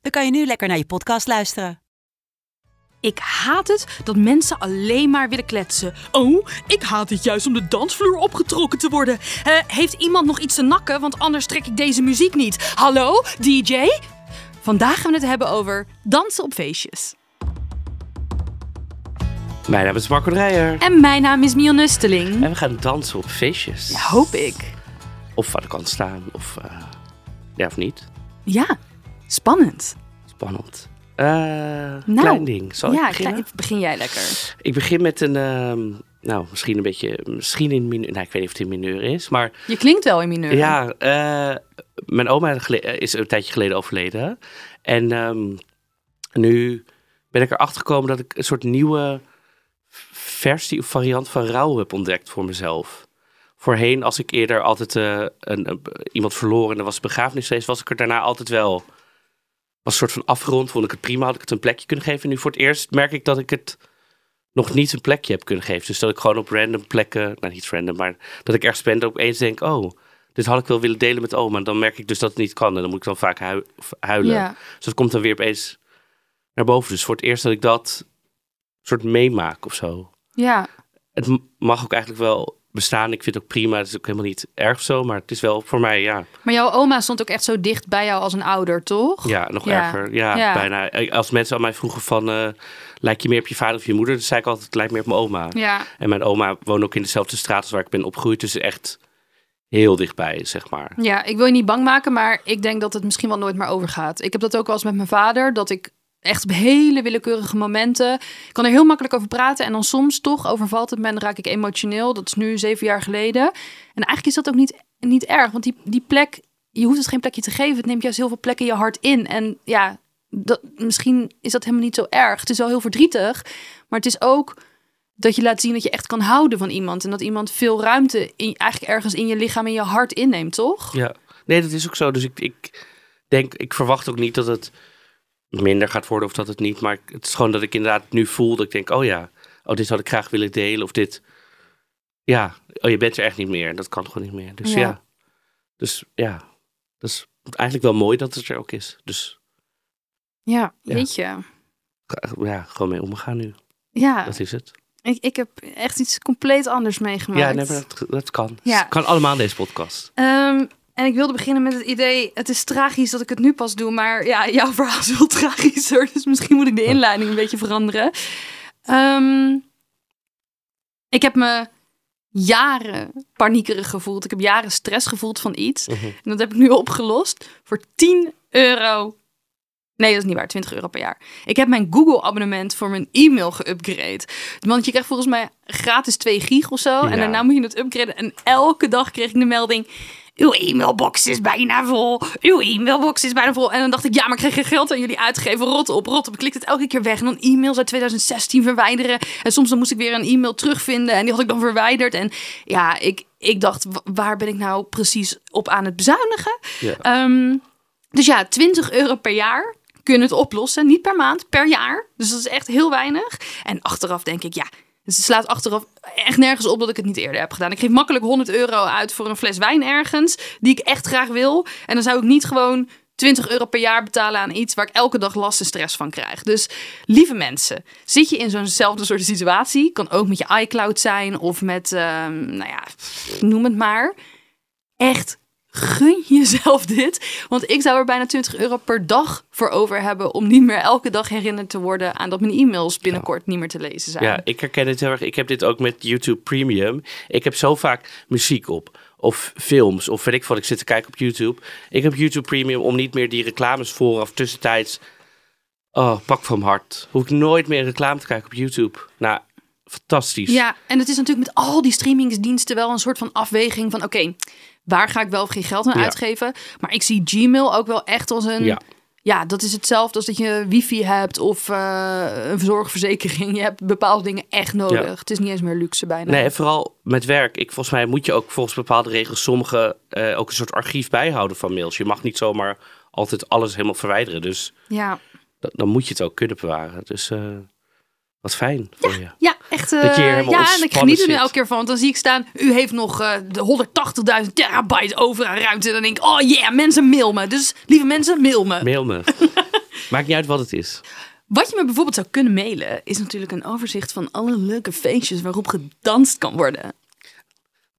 dan kan je nu lekker naar je podcast luisteren. Ik haat het dat mensen alleen maar willen kletsen. Oh, ik haat het juist om de dansvloer opgetrokken te worden. Eh, heeft iemand nog iets te nakken? Want anders trek ik deze muziek niet. Hallo, DJ? Vandaag gaan we het hebben over dansen op feestjes. Mijn naam is Marco Dreyer. En mijn naam is Mion Nusteling. En we gaan dansen op feestjes. Ja, hoop ik. Of aan de kant staan, of uh, ja of niet. Ja, spannend. Spannend. Uh, nou, klein ding. Zal ja, ik begin jij lekker. Ik begin met een, uh, nou misschien een beetje, misschien in mineur. Nou, ik weet niet of het in mineur is, maar... Je klinkt wel in mineur. Ja, uh, mijn oma is een tijdje geleden overleden. En um, nu ben ik erachter gekomen dat ik een soort nieuwe versie of variant van rouw heb ontdekt voor mezelf. Voorheen, als ik eerder altijd uh, een, een, iemand verloren en er was een begrafenisfeest, was ik er daarna altijd wel. Was een soort van afgerond, vond ik het prima, had ik het een plekje kunnen geven. En nu voor het eerst merk ik dat ik het nog niet een plekje heb kunnen geven. Dus dat ik gewoon op random plekken, nou niet random, maar dat ik ergens ben dat opeens denk, oh, dit had ik wel willen delen met oma. En dan merk ik dus dat het niet kan en dan moet ik dan vaak hu huilen. Ja. Dus dat komt dan weer opeens naar boven. Dus voor het eerst dat ik dat soort meemaak of zo. Ja. Het mag ook eigenlijk wel bestaan. Ik vind het ook prima. Het is ook helemaal niet erg zo, maar het is wel voor mij, ja. Maar jouw oma stond ook echt zo dicht bij jou als een ouder, toch? Ja, nog erger. Ja, ja, bijna. Als mensen aan mij vroegen van, uh, lijkt je meer op je vader of je moeder? Dan zei ik altijd, het lijkt meer op mijn oma. Ja. En mijn oma woont ook in dezelfde straat als waar ik ben opgegroeid. Dus echt heel dichtbij, zeg maar. Ja, ik wil je niet bang maken, maar ik denk dat het misschien wel nooit meer overgaat. Ik heb dat ook wel eens met mijn vader, dat ik echt op hele willekeurige momenten. Ik kan er heel makkelijk over praten. En dan soms toch overvalt het me en raak ik emotioneel. Dat is nu zeven jaar geleden. En eigenlijk is dat ook niet, niet erg. Want die, die plek, je hoeft het geen plekje te geven. Het neemt juist heel veel plekken je hart in. En ja, dat, misschien is dat helemaal niet zo erg. Het is wel heel verdrietig. Maar het is ook dat je laat zien dat je echt kan houden van iemand. En dat iemand veel ruimte in, eigenlijk ergens in je lichaam en je hart inneemt, toch? Ja, nee, dat is ook zo. Dus ik, ik denk, ik verwacht ook niet dat het minder gaat worden of dat het niet. Maar het is gewoon dat ik inderdaad nu voel dat ik denk, oh ja, oh, dit had ik graag willen delen. Of dit, ja, oh je bent er echt niet meer. Dat kan gewoon niet meer. Dus ja, ja. dus ja, dat is eigenlijk wel mooi dat het er ook is. Dus ja, weet je. Ja, gewoon mee omgaan nu. Ja. Dat is het. Ik, ik heb echt iets compleet anders meegemaakt. Ja, nee, dat, dat kan. Ja. kan allemaal in deze podcast. Um, en ik wilde beginnen met het idee, het is tragisch dat ik het nu pas doe, maar ja, jouw verhaal is wel tragischer, dus misschien moet ik de inleiding een beetje veranderen. Um, ik heb me jaren paniekerig gevoeld. Ik heb jaren stress gevoeld van iets. Mhm. En dat heb ik nu opgelost voor 10 euro. Nee, dat is niet waar. 20 euro per jaar. Ik heb mijn Google-abonnement voor mijn e-mail geüpgrade. Want je krijgt volgens mij gratis 2 gig of zo. En daarna moet je het upgraden. En elke dag kreeg ik de melding... Uw e-mailbox is bijna vol. Uw e-mailbox is bijna vol. En dan dacht ik, ja, maar ik krijg geen geld aan jullie uitgeven. Rot op, rot op. Ik klikte het elke keer weg. En dan e-mails uit 2016 verwijderen. En soms dan moest ik weer een e-mail terugvinden. En die had ik dan verwijderd. En ja, ik, ik dacht, waar ben ik nou precies op aan het bezuinigen? Ja. Um, dus ja, 20 euro per jaar kunnen het oplossen. Niet per maand, per jaar. Dus dat is echt heel weinig. En achteraf denk ik, ja, dus slaat achteraf echt nergens op dat ik het niet eerder heb gedaan. Ik geef makkelijk 100 euro uit voor een fles wijn ergens, die ik echt graag wil. En dan zou ik niet gewoon 20 euro per jaar betalen aan iets waar ik elke dag last en stress van krijg. Dus lieve mensen, zit je in zo'nzelfde soort situatie, kan ook met je iCloud zijn of met, um, nou ja, noem het maar. Echt gun jezelf dit. Want ik zou er bijna 20 euro per dag voor over hebben om niet meer elke dag herinnerd te worden aan dat mijn e-mails binnenkort niet meer te lezen zijn. Ja, ik herken het heel erg. Ik heb dit ook met YouTube Premium. Ik heb zo vaak muziek op. Of films, of weet ik wat, ik zit te kijken op YouTube. Ik heb YouTube Premium om niet meer die reclames vooraf tussentijds... Oh, pak van hart. Hoef ik nooit meer reclame te kijken op YouTube. Nou, fantastisch. Ja, en het is natuurlijk met al die streamingsdiensten wel een soort van afweging van... oké, waar ga ik wel of geen geld aan Ja. uitgeven? Maar ik zie Gmail ook wel echt als een... Ja. ja, dat is hetzelfde als dat je wifi hebt of eh, een zorgverzekering. Je hebt bepaalde dingen echt nodig. Ja. Het is niet eens meer luxe bijna. Nee, vooral met werk. Ik, volgens mij moet je ook volgens bepaalde regels sommige eh, ook een soort archief bijhouden van mails. Je mag niet zomaar altijd alles helemaal verwijderen. Dus Ja, da- dan moet je het ook kunnen bewaren. Dus eh, wat fijn voor je. ja echt. eh, Dat je ja, en ik geniet er nu elke keer van. Want dan zie ik staan, u heeft nog eh, de 180.000 terabyte over aan ruimte. En dan denk ik, oh yeah, mensen mail me. Dus lieve mensen, mail me. Mail me. Maakt niet uit wat het is. Wat je me bijvoorbeeld zou kunnen mailen, is natuurlijk een overzicht van alle leuke feestjes waarop gedanst kan worden.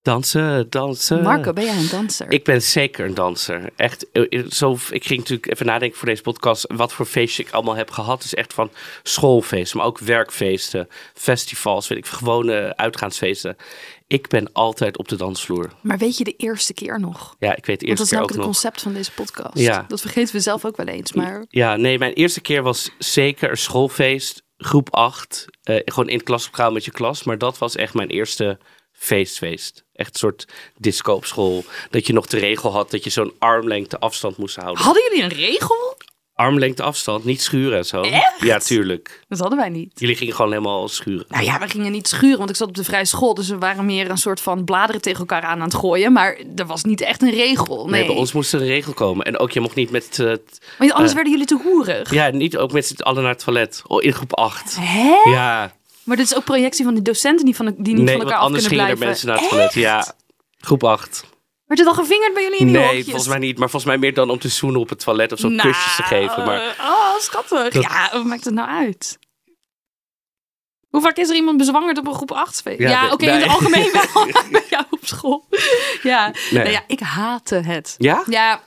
Dansen, dansen. Marco, ben jij een danser? Ik ben zeker een danser. Echt, eh, eh, zo, ik ging natuurlijk even nadenken voor deze podcast. Wat voor feestjes ik allemaal heb gehad. Dus echt van schoolfeesten, maar ook werkfeesten, festivals, weet ik, gewone uitgaansfeesten. Ik ben altijd op de dansvloer. Maar weet je de eerste keer nog? Ja, ik weet de eerste dat is keer namelijk ook het nog. concept van deze podcast. Ja. Dat vergeten we zelf ook wel eens. Maar Ja, nee, mijn eerste keer was zeker een schoolfeest, groep 8. eh, gewoon in het klaslokaal met je klas. Maar dat was echt mijn eerste feestfeest. Echt een soort disco op school. Dat je nog de regel had dat je zo'n armlengte afstand moest houden. hadden jullie een regel? Armlengte afstand, niet schuren en zo. Echt? Ja, tuurlijk. Dat hadden wij niet. Jullie gingen gewoon helemaal schuren. Nou ja, we gingen niet schuren, want ik zat op de vrije school. Dus we waren meer een soort van bladeren tegen elkaar aan aan het gooien. Maar er was niet echt een regel. Nee, Nee, bij ons moest er een regel komen. En ook je mocht niet met... eh, t- Want anders eh, werden jullie te hoerig. ja, niet ook met z'n allen naar het toilet. Oh, in groep 8. Hè? Ja, Maar dit is ook projectie van de docenten die, van de, die niet nee, van elkaar af anders kunnen gingen er blijven. mensen naar het toilet. Ja, groep 8. Werd het al gevingerd bij jullie in die Nee, volgens mij niet. Maar volgens mij meer dan om te zoenen op het toilet of zo Nou, kusjes te geven. Maar Oh, schattig. Dat- Ja, wat maakt het nou uit? Hoe vaak is er iemand bezwangerd op een groep 8 feest? Ja, Ja, nee, oké, in het algemeen wel. Bij jou op school. Ja. Nee. Nou ja, ik haatte het. ja? Ja,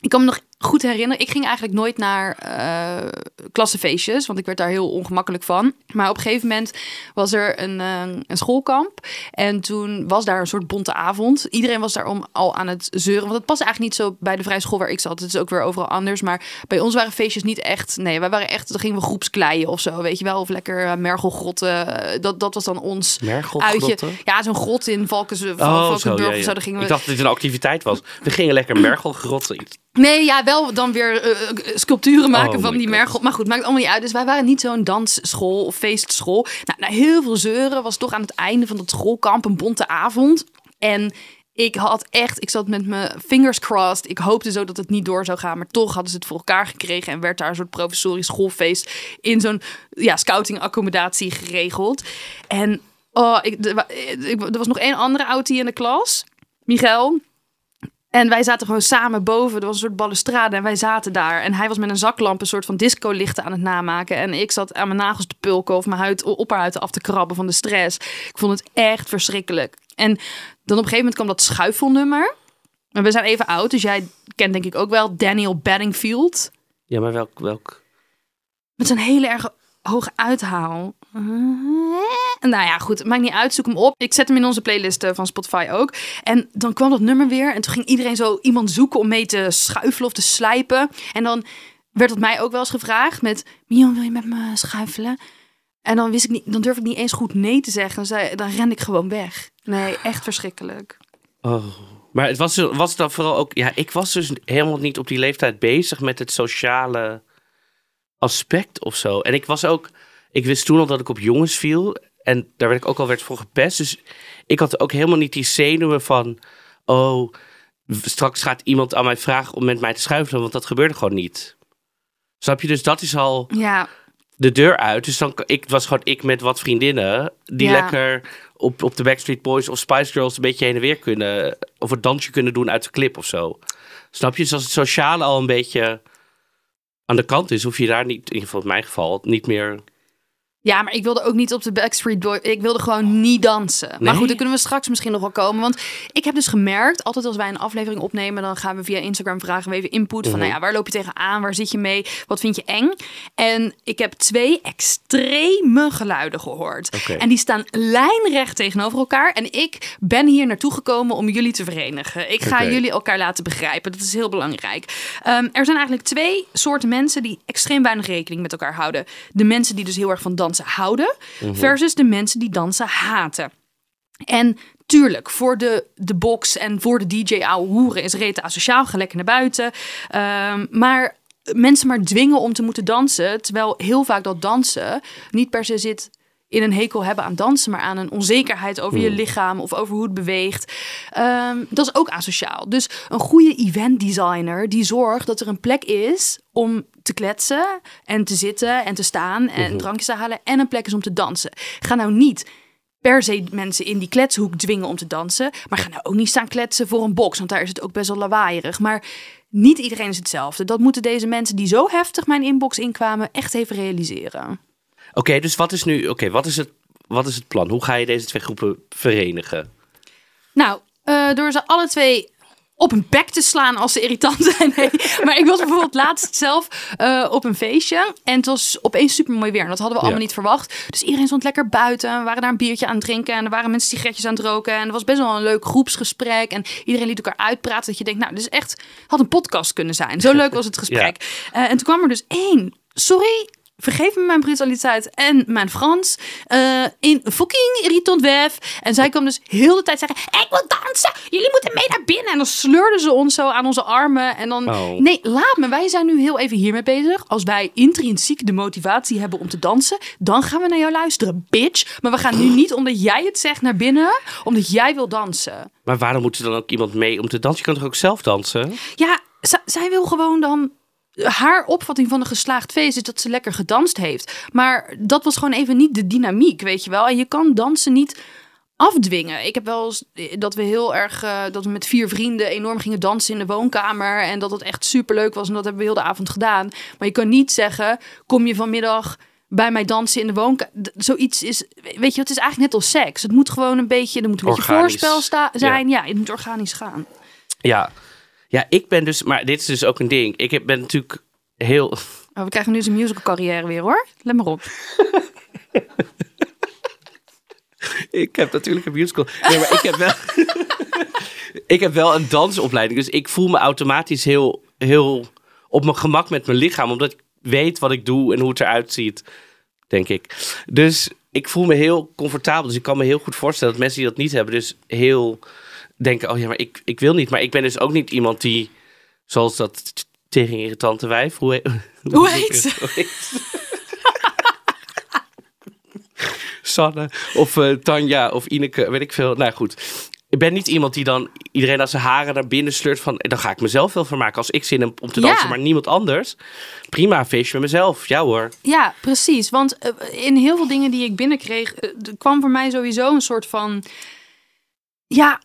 ik kan me nog goed herinneren. Ik ging eigenlijk nooit naar eh klassenfeestjes, want ik werd daar heel ongemakkelijk van. Maar op een gegeven moment was er een, eh, een schoolkamp. En toen was daar een soort bonte avond. Iedereen was daarom al aan het zeuren. Want het past eigenlijk niet zo bij de vrije school waar ik zat. Het is ook weer overal anders. Maar bij ons waren feestjes niet echt... Nee, wij waren echt... Dan gingen we groepskleien of zo, weet je wel. Of lekker eh, mergelgrotten. Dat, dat was dan ons uitje. Ja, zo'n grot in Valkens, Oh, Valkenburg zo, ja, of ja. zo. Daar gingen we... Ik dacht dat dit een activiteit was. We gingen lekker mergelgrotten. Nee, ja, wel dan weer eh, eh, sculpturen maken Oh van die mergel. Maar goed, maakt allemaal niet uit. Dus wij waren niet zo'n dansschool of feestschool. Nou, na heel veel zeuren was toch aan het einde van dat schoolkamp een bonte avond. En ik had echt, ik zat met mijn fingers crossed. Ik hoopte zo dat het niet door zou gaan. Maar toch hadden ze het voor elkaar gekregen. En werd daar een soort professorisch schoolfeest in zo'n ja, scouting-accommodatie geregeld. En oh, ik, er ik, er was nog één andere outie in de klas. Miguel, en wij zaten gewoon samen boven. Er was een soort balustrade en wij zaten daar. En hij was met een zaklamp een soort van disco-lichten aan het namaken. En ik zat aan mijn nagels te pulken of mijn huid, opperhuid af te krabben van de stress. Ik vond het echt verschrikkelijk. En dan op een gegeven moment kwam dat schuifelnummer. En we zijn even oud, dus jij kent denk ik ook wel Daniel Bedingfield. Ja, maar welk... welk... Met zo'n hele erg hoge uithaal. Nou ja, goed. Maakt niet uit. Zoek hem op. Ik zet hem in onze playlist eh, van Spotify ook. En dan kwam dat nummer weer. En toen ging iedereen zo iemand zoeken om mee te schuifelen of te slijpen. En dan werd het mij ook wel eens gevraagd met... Mion, wil je met me schuifelen? En dan, wist ik niet, dan durf ik niet eens goed nee te zeggen. Dan, zei, dan ren ik gewoon weg. Nee, echt verschrikkelijk. Oh. Maar het was, was dan vooral ook... Ja, ik was dus helemaal niet op die leeftijd bezig met het sociale aspect of zo. En ik was ook... Ik wist toen al dat ik op jongens viel. En daar werd ik ook al werd voor gepest. Dus ik had ook helemaal niet die zenuwen van... Oh, straks gaat iemand aan mij vragen om met mij te schuiven. Want dat gebeurde gewoon niet. Snap je? Dus dat is al Ja, de deur uit. Dus dan, ik was gewoon ik met wat vriendinnen. Die Ja. lekker op, op de Backstreet Boys of Spice Girls een beetje heen en weer kunnen. Of een dansje kunnen doen uit de clip of zo. Snap je? Dus als het sociale al een beetje aan de kant is, hoef je daar niet, in ieder geval in mijn geval, niet meer. Ja, maar ik wilde ook niet op de Backstreet Boy. Ik wilde gewoon niet dansen. Maar goed, daar kunnen we straks misschien nog wel komen. Want ik heb dus gemerkt, altijd als wij een aflevering opnemen, dan gaan we via Instagram vragen we even input van, Mhm. nou ja, waar loop je tegenaan? Waar zit je mee? Wat vind je eng? En ik heb twee extreme geluiden gehoord. En die staan lijnrecht tegenover elkaar. En ik ben hier naartoe gekomen om jullie te verenigen. Ik ga jullie elkaar laten begrijpen. Dat is heel belangrijk. Ehm, er zijn eigenlijk twee soorten mensen die extreem weinig rekening met elkaar houden. De mensen die dus heel erg van dansen houden, versus de mensen die dansen haten. En tuurlijk, voor de, de box en voor de DJ ouwe hoeren is rete asociaal. Ga lekker naar buiten. Ehm, maar mensen maar dwingen om te moeten dansen. Terwijl heel vaak dat dansen niet per se zit in een hekel hebben aan dansen, maar aan een onzekerheid over je lichaam of over hoe het beweegt. Ehm, dat is ook asociaal. Dus een goede event designer die zorgt dat er een plek is om te kletsen en te zitten en te staan en drankjes te halen en een plek is om te dansen. Ga nou niet per se mensen in die kletshoek dwingen om te dansen. Maar ga nou ook niet staan kletsen voor een box, want daar is het ook best wel lawaaierig. Maar niet iedereen is hetzelfde. Dat moeten deze mensen die zo heftig mijn inbox inkwamen echt even realiseren. Oké, dus wat is nu, oké, wat is het, wat is het plan? Hoe ga je deze twee groepen verenigen? Nou, eh, door ze alle twee op een bek te slaan als ze irritant zijn. Nee. Maar ik was bijvoorbeeld laatst zelf eh, op een feestje. En het was opeens super mooi weer. En dat hadden we allemaal Ja. niet verwacht. Dus iedereen stond lekker buiten. We waren daar een biertje aan het drinken. En er waren mensen sigaretjes aan het roken. En er was best wel een leuk groepsgesprek. En iedereen liet elkaar uitpraten. Dat je denkt, nou, dit is echt... Had een podcast kunnen zijn. Zo leuk was het gesprek. Eh, en toen kwam er dus één... Sorry, vergeef me mijn brutaliteit en mijn Frans. eh, in fucking irritant wef. En zij kwam dus heel de tijd zeggen: Ik wil dansen. Jullie moeten mee naar binnen. En dan sleurden ze ons zo aan onze armen. En dan. Oh. Nee, laat me. Wij zijn nu heel even hiermee bezig. Als wij intrinsiek de motivatie hebben om te dansen, dan gaan we naar jou luisteren, bitch. Maar we gaan nu niet omdat jij het zegt naar binnen, omdat jij wil dansen. Maar waarom moet er dan ook iemand mee om te dansen? Je kan toch ook zelf dansen? Ja, zij wil gewoon dan. Haar opvatting van een geslaagd feest is dat ze lekker gedanst heeft. Maar dat was gewoon even niet de dynamiek, weet je wel. En je kan dansen niet afdwingen. Ik heb wel eens eh, dat we heel erg, eh, dat we met vier vrienden enorm gingen dansen in de woonkamer. En dat het echt super leuk was. En dat hebben we heel de avond gedaan. Maar je kan niet zeggen, kom je vanmiddag bij mij dansen in de woonkamer. Zoiets is, weet je, het is eigenlijk net als seks. Het moet gewoon een beetje, er moet een beetje Organisch. voorspel zijn. Ja. het moet organisch gaan. Ja. Ja, ik ben dus, maar dit is dus ook een ding. Ik heb- ben natuurlijk heel, Oh, we krijgen nu zijn musical carrière weer hoor. Let maar op. Ik heb natuurlijk een musical. Nee, maar ik heb wel. ik heb wel een dansopleiding. Dus ik voel me automatisch heel, heel op mijn gemak met mijn lichaam. Omdat ik weet wat ik doe en hoe het eruit ziet. Denk ik. Dus ik voel me heel comfortabel. Dus ik kan me heel goed voorstellen dat mensen die dat niet hebben, dus heel denken: oh ja, maar ik, ik wil niet. Maar ik ben dus ook niet iemand die, zoals dat tegen irritante wijf. Hoe, he- Hoe heet ze? hoe heet ze? Sanne of eh, Tanja of Ineke, weet ik veel. Nou goed, ik ben niet iemand die dan iedereen als zijn haren naar binnen sleurt van... dan ga ik mezelf wel vermaken als ik zin heb om te Ja. dansen, maar niemand anders. Prima, feestje met mezelf. Ja hoor. Ja, precies. Want eh, in heel veel dingen die ik binnenkreeg, eh, kwam voor mij sowieso een soort van. Ja,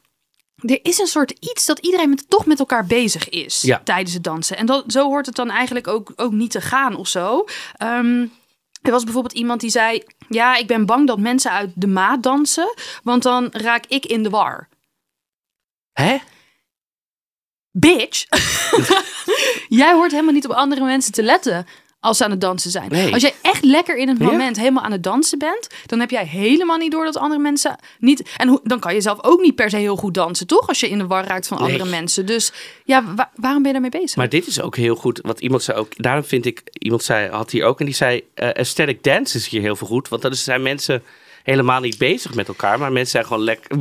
er is een soort iets dat iedereen met, toch met elkaar bezig is Ja. tijdens het dansen. En dat, zo hoort het dan eigenlijk ook, ook niet te gaan of zo. Ehm, er was bijvoorbeeld iemand die zei: Ja, ik ben bang dat mensen uit de maat dansen, want dan raak ik in de war. Hè? Bitch. jij hoort helemaal niet op andere mensen te letten als ze aan het dansen zijn. Nee. Als jij echt lekker in het Ja. moment helemaal aan het dansen bent, dan heb jij helemaal niet door dat andere mensen niet. En hoe, dan kan je zelf ook niet per se heel goed dansen, toch? Als je in de war raakt van Nee. andere mensen. Dus ja, wa- waarom ben je daarmee bezig? Maar dit is ook heel goed. Wat iemand zei ook. Daarom vind ik. Iemand zei, had hier ook. En die zei. eh aesthetic dance is hier heel veel goed. Want dan zijn mensen helemaal niet bezig met elkaar. Maar mensen zijn gewoon lekker.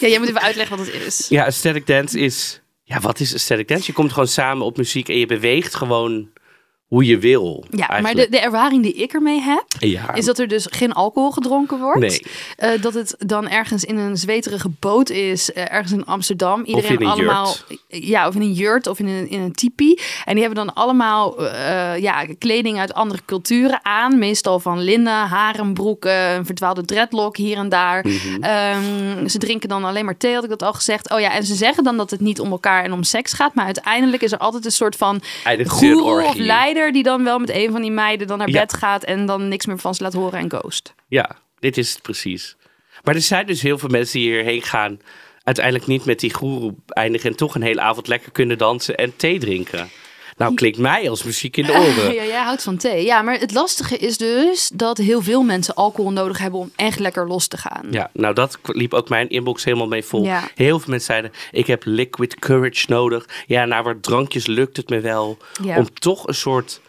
Ja, jij moet even uitleggen wat het is. Ja, aesthetic dance is. Ja, wat is aesthetic dance? Je komt gewoon samen op muziek en je beweegt gewoon hoe je wil. Ja, maar de, de ervaring die ik ermee heb, Ja. is dat er dus geen alcohol gedronken wordt. Nee. Eh, dat het dan ergens in een zweterige boot is, eh, ergens in Amsterdam. Iedereen in een allemaal, jurt. ja, of in een jurt of in een, in een tipi. En die hebben dan allemaal eh, ja, kleding uit andere culturen aan, meestal van linnen, harenbroeken, een verdwaalde dreadlock hier en daar. Mhm. Ehm, ze drinken dan alleen maar thee, had ik dat al gezegd. Oh ja, en ze zeggen dan dat het niet om elkaar en om seks gaat, maar uiteindelijk is er altijd een soort van goeroe of orgie. Die dan wel met een van die meiden dan naar Ja. bed gaat en dan niks meer van ze laat horen en ghost. Ja, dit is het precies. Maar er zijn dus heel veel mensen die hierheen gaan. Uiteindelijk niet met die goeroe eindigen. En toch een hele avond lekker kunnen dansen en thee drinken. Nou, klinkt mij als muziek in de oren. Ja, jij houdt van thee. Ja, maar het lastige is dus dat heel veel mensen alcohol nodig hebben om echt lekker los te gaan. Ja, nou dat liep ook mijn inbox helemaal mee vol. Ja. Heel veel mensen zeiden, ik heb liquid courage nodig. Ja, na wat drankjes lukt het me wel. Ja. Om toch een soort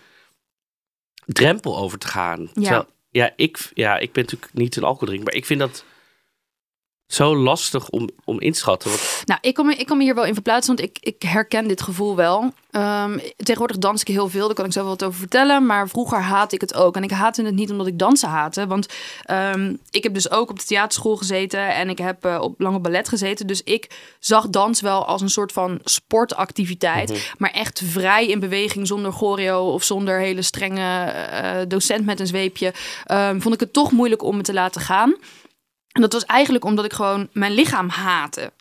drempel over te gaan. Ja. Terwijl, ja, ik, ja, ik ben natuurlijk niet een alcoholdrinker. Maar ik vind dat zo lastig om, om in te schatten. Want, Nou, ik kan, me, ik me hier wel in verplaatsen, want ik, ik herken dit gevoel wel. Ehm, tegenwoordig dans ik heel veel, daar kan ik zo wat over vertellen. Maar vroeger haatte ik het ook. En ik haatte het niet omdat ik dansen haatte. Want ehm, ik heb dus ook op de theaterschool gezeten en ik heb eh, op lange ballet gezeten. Dus ik zag dans wel als een soort van sportactiviteit. Maar echt vrij in beweging, zonder choreo of zonder hele strenge eh, docent met een zweepje. ehm, vond ik het toch moeilijk om me te laten gaan. En dat was eigenlijk omdat ik gewoon mijn lichaam haatte.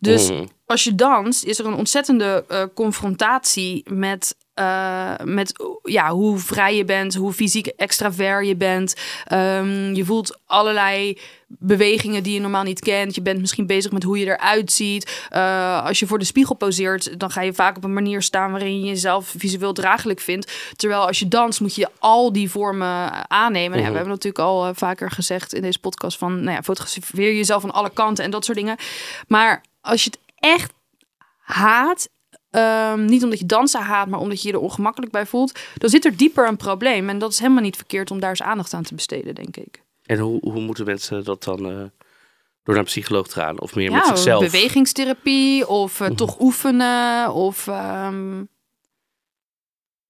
Dus Mhm. als je danst, is er een ontzettende eh, confrontatie met, eh, met ja, hoe vrij je bent, hoe fysiek extravert je bent. Ehm, je voelt allerlei bewegingen die je normaal niet kent. Je bent misschien bezig met hoe je eruit ziet. Eh, als je voor de spiegel poseert, dan ga je vaak op een manier staan waarin je jezelf visueel draaglijk vindt. Terwijl als je danst, moet je al die vormen aannemen. Ja, we hebben natuurlijk al eh, vaker gezegd in deze podcast van, nou ja, fotografeer jezelf aan alle kanten en dat soort dingen. Maar als je het echt haat, ehm, niet omdat je dansen haat, maar omdat je je er ongemakkelijk bij voelt, dan zit er dieper een probleem. En dat is helemaal niet verkeerd om daar eens aandacht aan te besteden, denk ik. en hoe, hoe moeten mensen dat dan eh, door naar een psycholoog te gaan? Of meer Ja, met zichzelf? bewegingstherapie of eh, toch oefenen of ehm,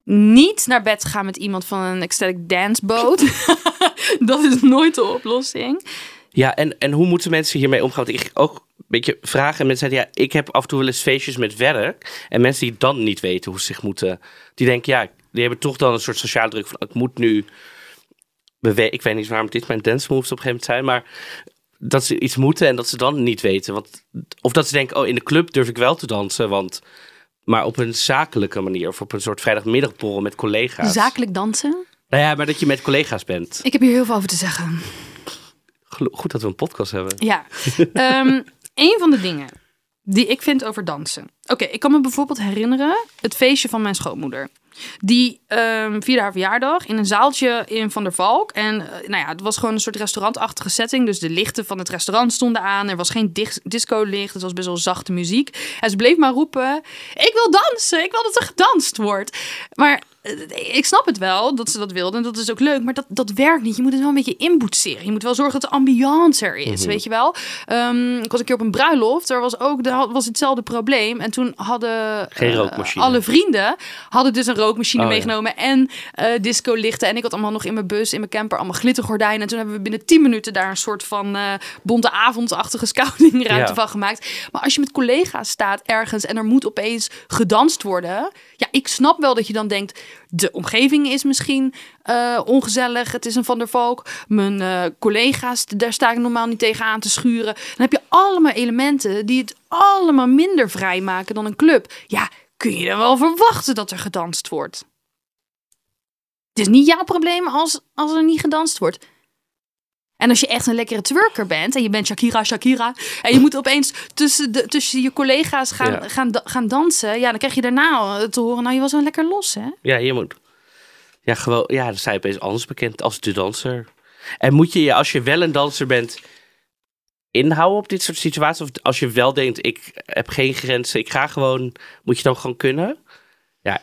niet naar bed gaan met iemand van een ecstatic dance boot. dat is nooit de oplossing. Ja, en, en hoe moeten mensen hiermee omgaan? Want ik ook een beetje vragen. En mensen zeiden, ja, ik heb af en toe wel eens feestjes met werk. En mensen die dan niet weten hoe ze zich moeten... Die denken, ja, die hebben toch dan een soort sociale druk van... Ik moet nu. Ik weet niet waarom dit mijn dance moves op een gegeven moment zijn. Maar dat ze iets moeten en dat ze dan niet weten. Want, of dat ze denken, oh, in de club durf ik wel te dansen. Want, maar op een zakelijke manier. Of op een soort vrijdagmiddagborrel met collega's. Zakelijk dansen. Nou ja, maar dat je met collega's bent. Ik heb hier heel veel over te zeggen. Goed dat we een podcast hebben. Ja, Ehm een van de dingen die ik vind over dansen. Oké, ik kan me bijvoorbeeld herinneren het feestje van mijn schoonmoeder. Die ehm vierde haar verjaardag in een zaaltje in Van der Valk. En eh, nou ja, het was gewoon een soort restaurantachtige setting. Dus de lichten van het restaurant stonden aan. Er was geen dis- disco-licht. Het was best wel zachte muziek. En ze bleef maar roepen: Ik wil dansen. Ik wil dat er gedanst wordt. Maar eh, ik snap het wel dat ze dat wilde. En dat is ook leuk. Maar dat, dat werkt niet. Je moet het wel een beetje inboetseren. Je moet wel zorgen dat de ambiance er is. Weet je wel? Ehm, ik was een keer op een bruiloft. Daar was ook daar was hetzelfde probleem. En toen hadden Geen eh, alle vrienden hadden dus een rookmachine Oh, ja. meegenomen. En eh disco lichten. En ik had allemaal nog in mijn bus, in mijn camper, allemaal glittergordijnen. En toen hebben we binnen 10 minuten daar een soort van eh, bonte avondachtige scoutingruimte Ja. van gemaakt. Maar als je met collega's staat ergens en er moet opeens gedanst worden. Ja, ik snap wel dat je dan denkt, de omgeving is misschien eh, ongezellig. Het is een Van der Valk. Mijn eh, collega's, daar sta ik normaal niet tegen aan te schuren. Dan heb je allemaal elementen die het allemaal minder vrij maken dan een club. Ja, kun je dan wel verwachten dat er gedanst wordt? Het is niet jouw probleem als, als er niet gedanst wordt. En als je echt een lekkere twerker bent en je bent Shakira, Shakira. En je moet opeens tussen, de, tussen je collega's gaan, Ja. gaan, gaan dansen. Ja, dan krijg je daarna te horen, nou je was wel lekker los hè. Ja, je moet. Ja, gewoon. Ja, dan sta je opeens anders bekend als de danser. En moet je je, als je wel een danser bent, inhouden op dit soort situaties? Of als je wel denkt, ik heb geen grenzen, ik ga gewoon, moet je dan gewoon kunnen? Ja,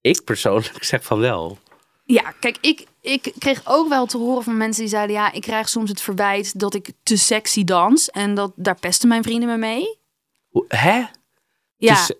ik persoonlijk zeg van wel. Ja, kijk, ik, ik kreeg ook wel te horen van mensen die zeiden... ja, ik krijg soms het verwijt dat ik te sexy dans. En dat, daar pesten mijn vrienden me mee. Hè? Ja, Dus,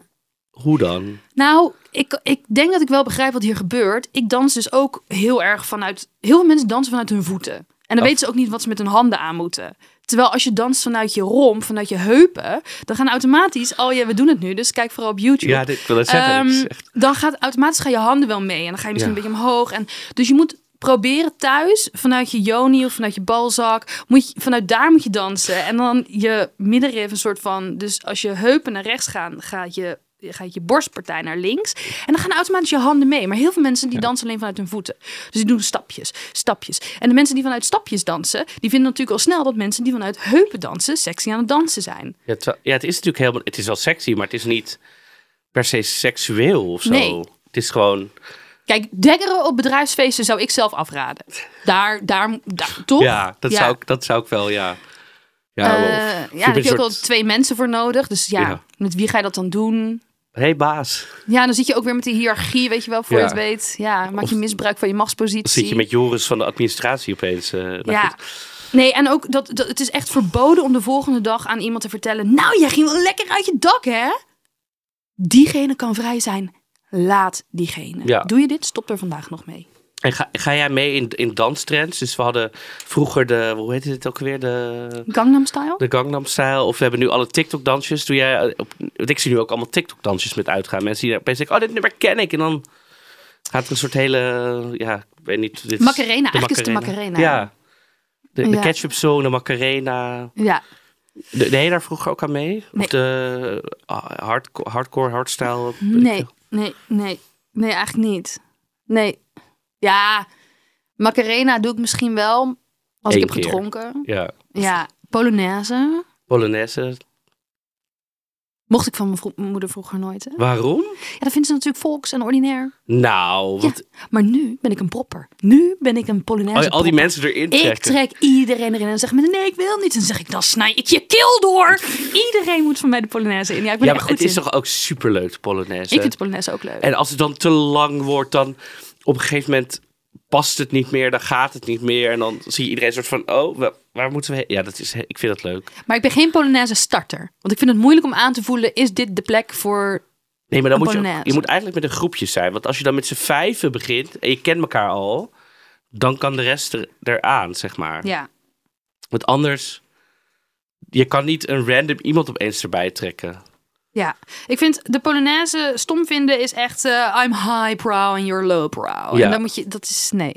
hoe dan? nou, ik, ik denk dat ik wel begrijp wat hier gebeurt. Ik dans dus ook heel erg vanuit... Heel veel mensen dansen vanuit hun voeten. En dan Oh. weten ze ook niet wat ze met hun handen aan moeten. Terwijl als je danst vanuit je romp, vanuit je heupen... dan gaan automatisch al je... We doen het nu, dus kijk vooral op YouTube. Ja, dit ik wil het zeggen. Ehm, echt- dan gaat automatisch gaan je handen wel mee. En dan ga je misschien Ja. een beetje omhoog. En, dus je moet proberen thuis, vanuit je joni of vanuit je balzak, moet je, vanuit daar moet je dansen. En dan je middenrif een soort van... Dus als je heupen naar rechts gaan, gaat je, gaat je borstpartij naar links. En dan gaan automatisch je handen mee. Maar heel veel mensen die dansen alleen vanuit hun voeten. Dus die doen stapjes, stapjes. En de mensen die vanuit stapjes dansen, die vinden natuurlijk al snel dat mensen die vanuit heupen dansen, sexy aan het dansen zijn. ja, het, ja, het is natuurlijk helemaal, het is wel sexy, maar het is niet per se seksueel of zo. Nee. Het is gewoon, Kijk, dekkeren op bedrijfsfeesten zou ik zelf afraden. Daar, daar, daar toch? ja, dat, Zou ik, dat zou ik wel, ja. Ja, of- ja, daar je heb je ook soort- twee mensen voor nodig. Dus ja, Ja. met wie ga je dat dan doen? Hey, baas. Ja, dan zit je ook weer met die hiërarchie, weet je wel, voor Ja. je het weet. Ja, maak je misbruik van je Dan machtspositie. zit je met Joris van de administratie opeens. eh, nou Ja. goed. Nee, en ook dat, dat het is echt verboden om de volgende dag aan iemand te vertellen. Nou, jij ging wel lekker uit je dak, hè? Diegene kan vrij zijn. Laat diegene. Ja. Doe je dit? Stop er vandaag nog mee. En ga, ga jij mee in, in danstrends? Dus we hadden vroeger de, hoe heette het ook weer? De, Gangnam Style? de Gangnam Style. Of we hebben nu alle TikTok-dansjes. Doe jij, op, ik zie nu ook allemaal TikTok-dansjes met uitgaan. Mensen die opeens denken, oh, dit nummer ken ik. En dan gaat er een soort hele, ja, ik weet niet. Dit Macarena, eigenlijk is de Macarena. Ja. De, de Ja. ketchup song, de Macarena. Ja. De, deed je daar vroeger ook aan mee? Nee. Of de ah, hardcore, hardcore hardstyle? Nee, nee, nee. Nee, eigenlijk niet. Nee. Ja, Macarena doe ik misschien wel als Eén ik heb keer. gedronken. Ja. Ja, Polonaise. Polonaise. Mocht ik van mijn, vro- moeder vroeger nooit. Hè? Waarom? Ja, dat vindt ze natuurlijk volks en ordinair. Nou, Maar nu ben ik een propper. Nu ben ik een Polonaise al, al die mensen erin trekken. Ik trek iedereen erin en zeg me nee, ik wil niet. En dan zeg ik, dan snij ik je keel door. Iedereen moet van mij de Polonaise in. Ja, ik ben Ja, maar goed het is in. toch ook superleuk, de Polonaise? Ik vind de Polonaise ook leuk. En als het dan te lang wordt, dan op een gegeven moment past het niet meer, dan gaat het niet meer. En dan zie je iedereen soort van, oh, wa- waar moeten we heen? Ja, dat is, ik vind dat leuk. Maar ik ben geen Polonaise starter. Want ik vind het moeilijk om aan te voelen, is dit de plek voor... Nee, maar dan moet je, ook- je moet eigenlijk met een groepje zijn. Want als je dan met z'n vijven begint en je kent elkaar al, dan kan de rest er, eraan, zeg maar. Ja. Want anders, je kan niet een random iemand opeens erbij trekken. Ja, ik vind de Polonaise stom vinden is echt eh, I'm highbrow and you're lowbrow. Ja. En dan moet je, dat is, nee.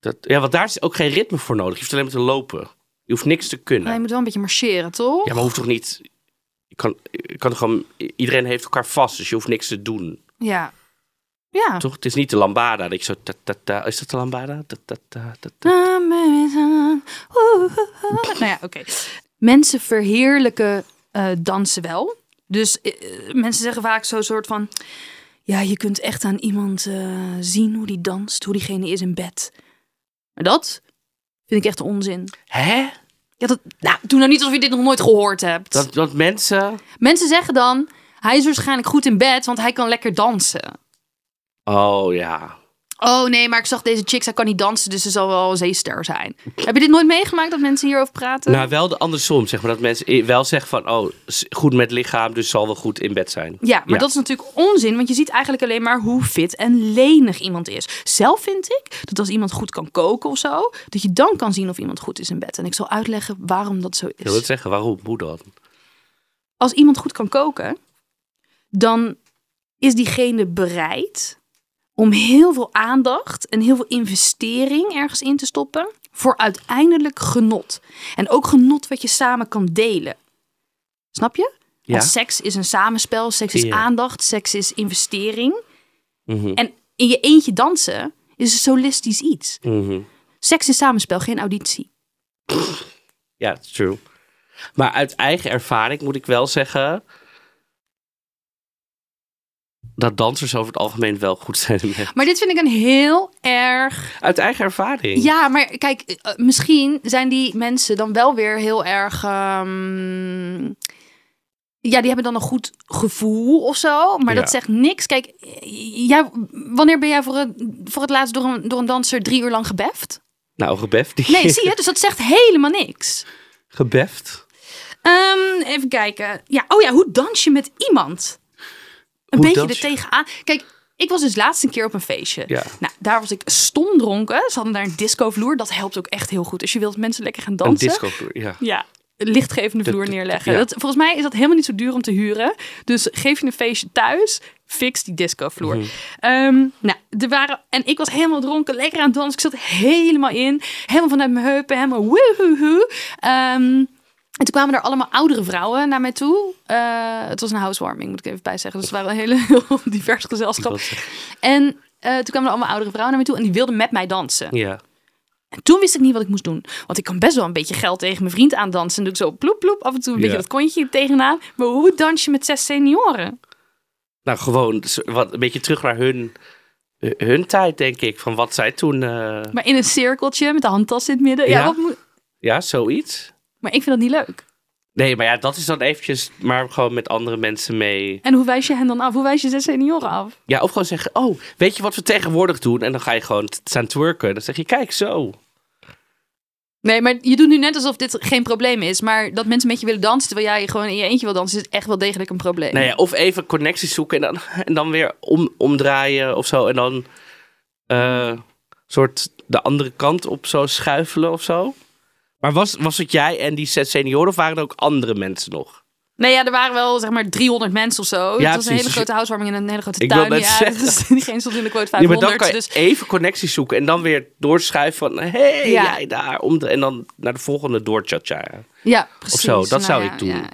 Dat, ja, want daar is ook geen ritme voor nodig. Je hoeft alleen maar te lopen. Je hoeft niks te kunnen. Maar je moet wel een beetje marcheren, toch? Ja, maar hoeft toch niet... Je kan, je kan gewoon... Iedereen heeft elkaar vast, dus je hoeft niks te doen. Ja. Ja. Toch? Het is niet de lambada dat je zo... Ta, ta, ta, is dat de lambada? Ta, ta, ta, ta, ta. Nou ja, oké. Mensen verheerlijken eh, dansen wel. Dus eh, mensen zeggen vaak zo'n soort van... Ja, je kunt echt aan iemand eh, zien hoe die danst, hoe diegene is in bed. Maar dat vind ik echt onzin. Hè? Ja, dat, nou, doe nou niet alsof je dit nog nooit gehoord hebt. Dat, dat mensen... Mensen zeggen dan, hij is waarschijnlijk goed in bed, want hij kan lekker dansen. Oh ja. Oh nee, maar ik zag deze chick, zij kan niet dansen, dus ze zal wel een zeester zijn. Heb je dit nooit meegemaakt dat mensen hierover praten? Nou, wel de andersom, zeg maar. Dat mensen wel zeggen van... Oh, goed met lichaam, dus zal wel goed in bed zijn. ja, maar Ja. dat is natuurlijk onzin, want je ziet eigenlijk alleen maar hoe fit en lenig iemand is. Zelf vind ik dat als iemand goed kan koken of zo, dat je dan kan zien of iemand goed is in bed. En ik zal uitleggen waarom dat zo Ik wil het is. zeggen, waarom? Hoe dan? Als iemand goed kan koken, dan is diegene bereid om heel veel aandacht en heel veel investering ergens in te stoppen voor uiteindelijk genot. En ook genot wat je samen kan delen. Snap je? Ja? Want seks is een samenspel, seks is Ja. aandacht, seks is investering. Mhm, En in je eentje dansen is een solistisch iets. mhm. Seks is samenspel, geen auditie. Ja, is true. Maar uit eigen ervaring moet ik wel zeggen... dat dansers over het algemeen wel goed zijn. Maar dit vind ik een heel erg Uit eigen ervaring. Ja, maar kijk, eh, misschien zijn die mensen dan wel weer heel erg. ehm, ja, die hebben dan een goed gevoel of zo. Maar Ja. dat zegt niks. Kijk, eh, jij, wanneer ben jij voor het, voor het laatst door een, door een danser drie uur lang gebeft? Nou, gebeft. Die... Nee, zie je? Dus dat zegt helemaal niks. Gebeft? Ehm, even kijken. Ja, oh ja, hoe dans je met iemand? Een Hoe beetje er tegenaan. Kijk, ik was dus laatst een keer op een feestje. Ja. Nou, daar was ik stom dronken. Ze hadden daar een discovloer. Dat helpt ook echt heel goed. Als je wilt mensen lekker gaan Een dansen. disco ja. Ja, een lichtgevende De- vloer neerleggen. ja. Dat, volgens mij is dat helemaal niet zo duur om te huren. Dus geef je een feestje thuis, fix die discovloer. Mhm. Ehm, nou, er waren, en ik was helemaal dronken, lekker aan het dansen. Ik zat helemaal in, helemaal vanuit mijn heupen, helemaal woehoehoe. Ehm en toen kwamen er allemaal oudere vrouwen naar mij toe. Eh, het was een housewarming, moet ik even bij zeggen. Dus het waren een hele heel divers gezelschap. En eh, toen kwamen er allemaal oudere vrouwen naar mij toe en die wilden met mij dansen. Ja. En toen wist ik niet wat ik moest doen. Want ik kan best wel een beetje geld tegen mijn vriend aandansen. En doe ik zo ploep ploep, af en toe een Ja. beetje dat kontje tegenaan. Maar hoe dans je met zes senioren? Nou, gewoon wat, een beetje terug naar hun, hun tijd, denk ik. Van wat zij toen... eh, Maar in een cirkeltje met de handtas in het midden. Ja. Ja. wat moet- ja, zoiets. Maar ik vind dat niet leuk. Nee, maar ja, dat is dan eventjes... Maar gewoon met andere mensen mee. En hoe wijs je hen dan af? Hoe wijs je zes senioren af? Ja, of gewoon zeggen... Oh, weet je wat we tegenwoordig doen? En dan ga je gewoon staan twerken. Dan zeg je, kijk, zo. Nee, maar je doet nu net alsof dit geen probleem is. Maar dat mensen met je willen dansen terwijl jij gewoon in je eentje wil dansen, is echt wel degelijk een probleem. Nou ja, of even connecties zoeken en dan, en dan weer om, omdraaien of zo. En dan eh soort de andere kant op zo schuifelen of zo. Maar was, was het jij en die zes senioren of waren er ook andere mensen nog? Nee, ja, er waren wel zeg maar 300 mensen of zo. Ja, het was een hele grote housewarming in een hele grote Ik wil tuin. net Ja, zeggen. dus diegene stond in de quote Ja, maar 500. dan kan je dus even connecties zoeken en dan weer doorschuiven van... Hé, hey, Ja. jij daar. Om de, en dan naar de volgende doortja ja, precies. zo, dat Nou zou ja, ik doen.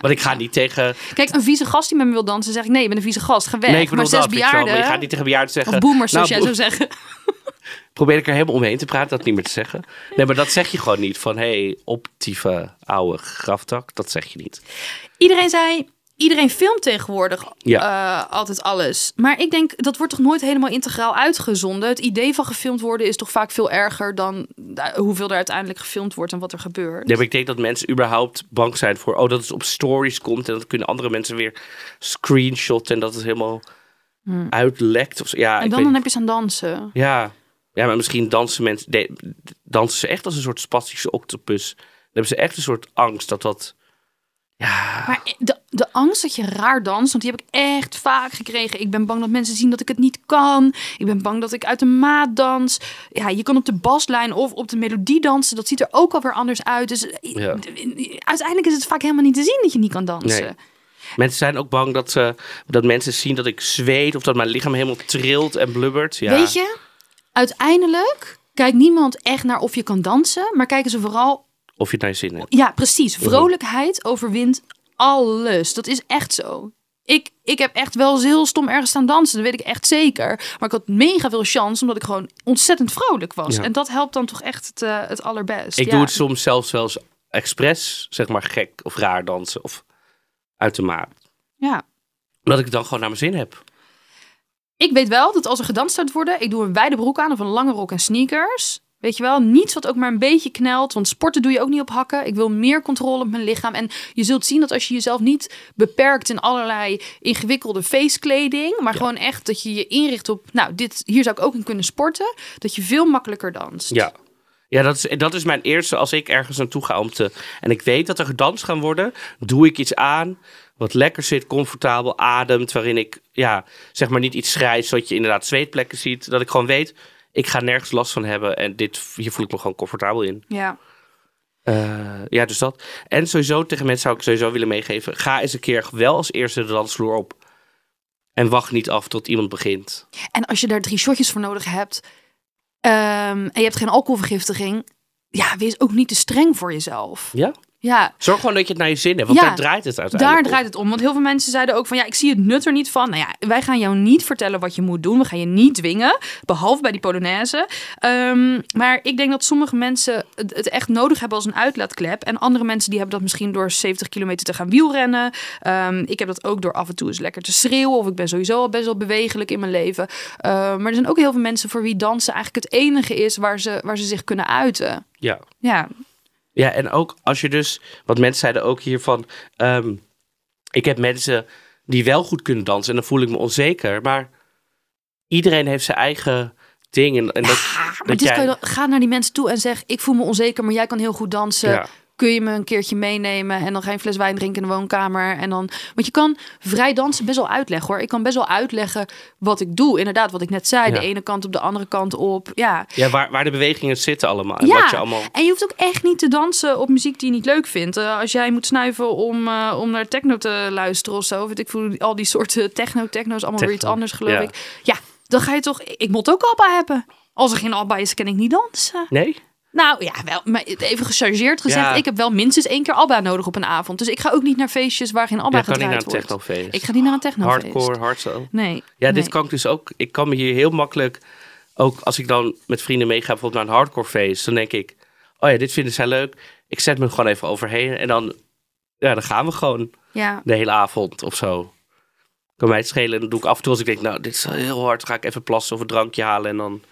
Want ik ga niet tegen... Kijk, een vieze gast die met me wil dansen, zeg ik nee, je bent een vieze gast, ga weg. Nee, ik maar zes dat, bejaarden, maar je gaat niet tegen bejaarden zeggen... of boomers zoals nou, jij zou zeggen. Probeer ik er helemaal omheen te praten, dat niet meer te zeggen. Nee, maar dat zeg je gewoon niet. Van, hé, hey, optieve oude graftak. Dat zeg je niet. Iedereen zei, iedereen filmt tegenwoordig Ja. eh, altijd alles. Maar ik denk, dat wordt toch nooit helemaal integraal uitgezonden. Het idee van gefilmd worden is toch vaak veel erger dan eh, hoeveel er uiteindelijk gefilmd wordt en wat er gebeurt. Nee, maar ik denk dat mensen überhaupt bang zijn voor... Oh, dat het op stories komt. En dat kunnen andere mensen weer screenshotten. En dat het helemaal uitlekt. Of zo. Ja, Hmm. en ik dan, weet- dan heb je ze aan dansen. Ja. Ja, maar misschien dansen mensen... de- dansen ze echt als een soort spastische octopus. Dan hebben ze echt een soort angst dat dat... Ja, Maar de, de angst dat je raar danst, want die heb ik echt vaak gekregen. Ik ben bang dat mensen zien dat ik het niet kan. Ik ben bang dat ik uit de maat dans. Ja, je kan op de baslijn of op de melodie dansen. Dat ziet er ook alweer anders uit. Dus Ja. uiteindelijk is het vaak helemaal niet te zien dat je niet kan dansen. Nee. Mensen zijn ook bang dat, ze, dat mensen zien dat ik zweet of dat mijn lichaam helemaal trilt en blubbert. Ja. Weet je, uiteindelijk kijkt niemand echt naar of je kan dansen, maar kijken ze vooral, Of je het naar je zin hebt. ja, precies. Vrolijkheid overwint alles. Dat is echt zo. Ik, ik heb echt wel eens heel stom ergens staan dansen, dat weet ik echt zeker. Maar ik had mega veel chance, omdat ik gewoon ontzettend vrolijk was. Ja. En dat helpt dan toch echt het, eh, het allerbest. Ik ja. doe het soms zelfs wel eens expres, zeg maar gek of raar dansen of uit de maat. Ja. Omdat ik het dan gewoon naar mijn zin heb. Ik weet wel dat als er gedanst gaat worden, ik doe een wijde broek aan of een lange rok en sneakers. Weet je wel, niets wat ook maar een beetje knelt. Want sporten doe je ook niet op hakken. Ik wil meer controle op mijn lichaam. En je zult zien dat als je jezelf niet beperkt in allerlei ingewikkelde feestkleding. Maar gewoon echt dat je je inricht op, nou, dit, hier zou ik ook in kunnen sporten. Dat je veel makkelijker danst. Ja. Ja, dat is, dat is mijn eerste als ik ergens naartoe ga om te... En ik weet dat er gedanst gaan worden. Doe ik iets aan wat lekker zit, comfortabel, ademt. Waarin ik, ja, zeg maar niet iets schrijf zodat je inderdaad zweetplekken ziet. Dat ik gewoon weet, ik ga nergens last van hebben. En dit, hier voel ik me gewoon comfortabel in. Ja. Eh, ja, dus dat. En sowieso tegen mensen zou ik sowieso willen meegeven. Ga eens een keer wel als eerste de dansvloer op. En wacht niet af tot iemand begint. En als je daar drie shotjes voor nodig hebt. ehm, en je hebt geen alcoholvergiftiging. Ja, wees ook niet te streng voor jezelf. Ja? Ja, Zorg gewoon dat je het naar je zin hebt. Want Ja, daar draait het uiteindelijk Daar draait het om. Want heel veel mensen zeiden ook van ja, ik zie het nut er niet van. Nou ja, wij gaan jou niet vertellen wat je moet doen. We gaan je niet dwingen. Behalve bij die Polonaise. Ehm, maar ik denk dat sommige mensen het, het echt nodig hebben als een uitlaatklep. En andere mensen die hebben dat misschien door 70 kilometer te gaan wielrennen. Ehm, ik heb dat ook door af en toe eens lekker te schreeuwen. Of ik ben sowieso al best wel bewegelijk in mijn leven. Ehm, maar er zijn ook heel veel mensen voor wie dansen eigenlijk het enige is waar ze, waar ze zich kunnen uiten. Ja. Ja, Ja, en ook als je dus, wat mensen zeiden ook hiervan, ehm, ik heb mensen die wel goed kunnen dansen en dan voel ik me onzeker, maar iedereen heeft zijn eigen ding. En, en dat, maar dat dit jij, kan je ga naar die mensen toe en zeg: Ik voel me onzeker, maar jij kan heel goed dansen. ja, kun je me een keertje meenemen en dan ga je een fles wijn drinken in de woonkamer. En dan, want je kan vrij dansen best wel uitleggen hoor. Ik kan best wel uitleggen wat ik doe. Inderdaad, wat ik net zei. Ja. De ene kant op de andere kant op. Ja. ja waar, waar de bewegingen zitten allemaal. En Ja. wat je allemaal, En je hoeft ook echt niet te dansen op muziek die je niet leuk vindt. Eh, als jij moet snuiven om, eh, om naar techno te luisteren of zo. Weet ik voel al die soorten techno, techno is allemaal weer iets anders geloof ja. ik. Ja, dan ga je toch. Ik moet ook Abba hebben. Als er geen Abba is, kan ik niet dansen. nee? Nou ja, wel, maar even gechargeerd gezegd. Ja. Ik heb wel minstens één keer ABBA nodig op een avond. Dus ik ga ook niet naar feestjes waar geen ABBA Ja, kan niet naar gedraaid een wordt. technofeest. Ik ga niet naar een technofeest. Hardcore, hardstyle. Nee. Ja, nee. dit kan ik dus ook. Ik kan me hier heel makkelijk, ook als ik dan met vrienden meega bijvoorbeeld naar een hardcore feest, dan denk ik, oh ja, dit vinden zij leuk. Ik zet me gewoon even overheen en dan, ja, dan gaan we gewoon Ja. de hele avond of zo. Kan mij het schelen. En dan doe ik af en toe als ik denk, nou, dit is heel hard, ga ik even plassen of een drankje halen en dan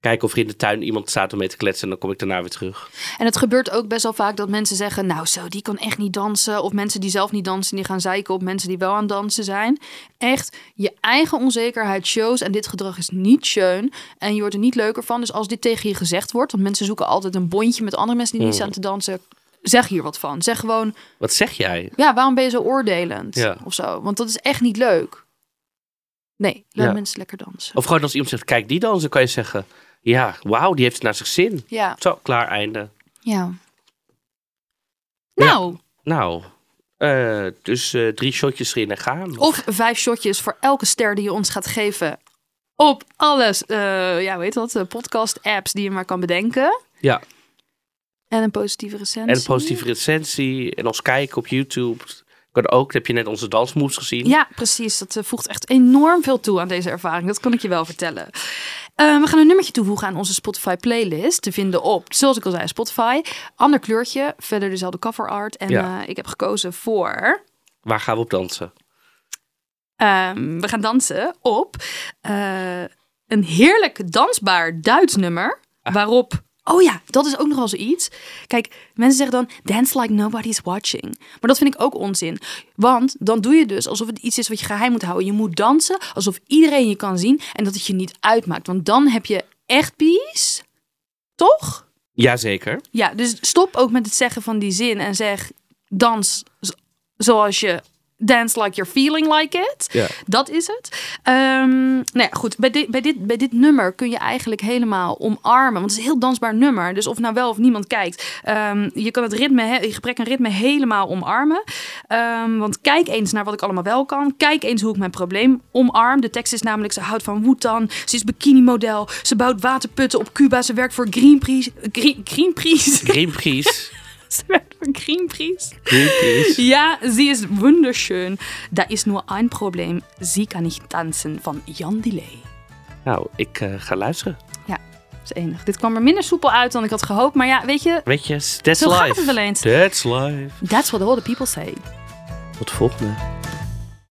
kijken of er in de tuin iemand staat om mee te kletsen. En dan kom ik daarna weer terug. En het gebeurt ook best wel vaak dat mensen zeggen: Nou, zo, die kan echt niet dansen. Of mensen die zelf niet dansen, die gaan zeiken op mensen die wel aan het dansen zijn. Echt, je eigen onzekerheid shows. En dit gedrag is niet schön. En je wordt er niet leuker van. Dus als dit tegen je gezegd wordt, want mensen zoeken altijd een bondje met andere mensen die niet Mm. staan te dansen. Zeg hier wat van. Zeg gewoon: Wat zeg jij? Ja, waarom ben je zo oordelend? Ja. Of zo. Want dat is echt niet leuk. Nee, laat Ja. mensen lekker dansen. Of gewoon als iemand zegt, kijk die dansen, kan je zeggen... Ja, wauw, die heeft het naar zich zin. Ja. Zo, klaar, einde. Ja. Nou, Nou, eh, dus eh, drie shotjes erin en gaan. Of vijf shotjes voor elke ster die je ons gaat geven. Op alles, eh ja, weet dat, podcast-apps die je maar kan bedenken. Ja, En een positieve recensie. en een positieve recensie. En ons kijken op YouTube. Kan ook, heb je net onze dansmoves gezien. Ja, precies. Dat eh, voegt echt enorm veel toe aan deze ervaring. Dat kan ik je wel vertellen. Eh, we gaan een nummertje toevoegen aan onze Spotify playlist. Te vinden op, zoals ik al zei, Spotify. Ander kleurtje, verder dezelfde cover art. En Ja. eh, ik heb gekozen voor... Waar gaan we op dansen? Ehm, we gaan dansen op een heerlijk dansbaar Duits nummer. Waarop. Oh ja, dat is ook nog wel zoiets. Kijk, mensen zeggen dan dance like nobody's watching. Maar dat vind ik ook onzin. Want dan doe je dus alsof het iets is wat je geheim moet houden. Je moet dansen alsof iedereen je kan zien en dat het je niet uitmaakt. Want dan heb je echt peace. Toch? Jazeker. Ja, dus stop ook met het zeggen van die zin en zeg dans zoals je dance like you're feeling like it. Ja. Dat is het. Ehm, nou ja, goed. Bij dit, bij, dit, bij dit nummer kun je eigenlijk helemaal omarmen. Want het is een heel dansbaar nummer. Dus of nou wel of niemand kijkt. ehm, je kan het ritme, he- je gebrek aan ritme helemaal omarmen. Ehm, want kijk eens naar wat ik allemaal wel kan. Kijk eens hoe ik mijn probleem omarm. De tekst is namelijk, ze houdt van Wutan. Ze is bikini-model. Ze bouwt waterputten op Cuba. Ze werkt voor Greenpeace. Green, Greenpeace. Greenpeace. ze werkt voor Greenpeace. Greenpeace. Ja, sie ist wunderschön. Da ist nur ein Problem. Sie kann nicht tanzen van Jan Delay. Nou, ik eh, ga luisteren. Ja, dat is enig. Dit kwam er minder soepel uit dan ik had gehoopt. Maar ja, weet je, Weet je, that's gaat life. het wel eens. That's life. that's what all the people say. Tot de volgende.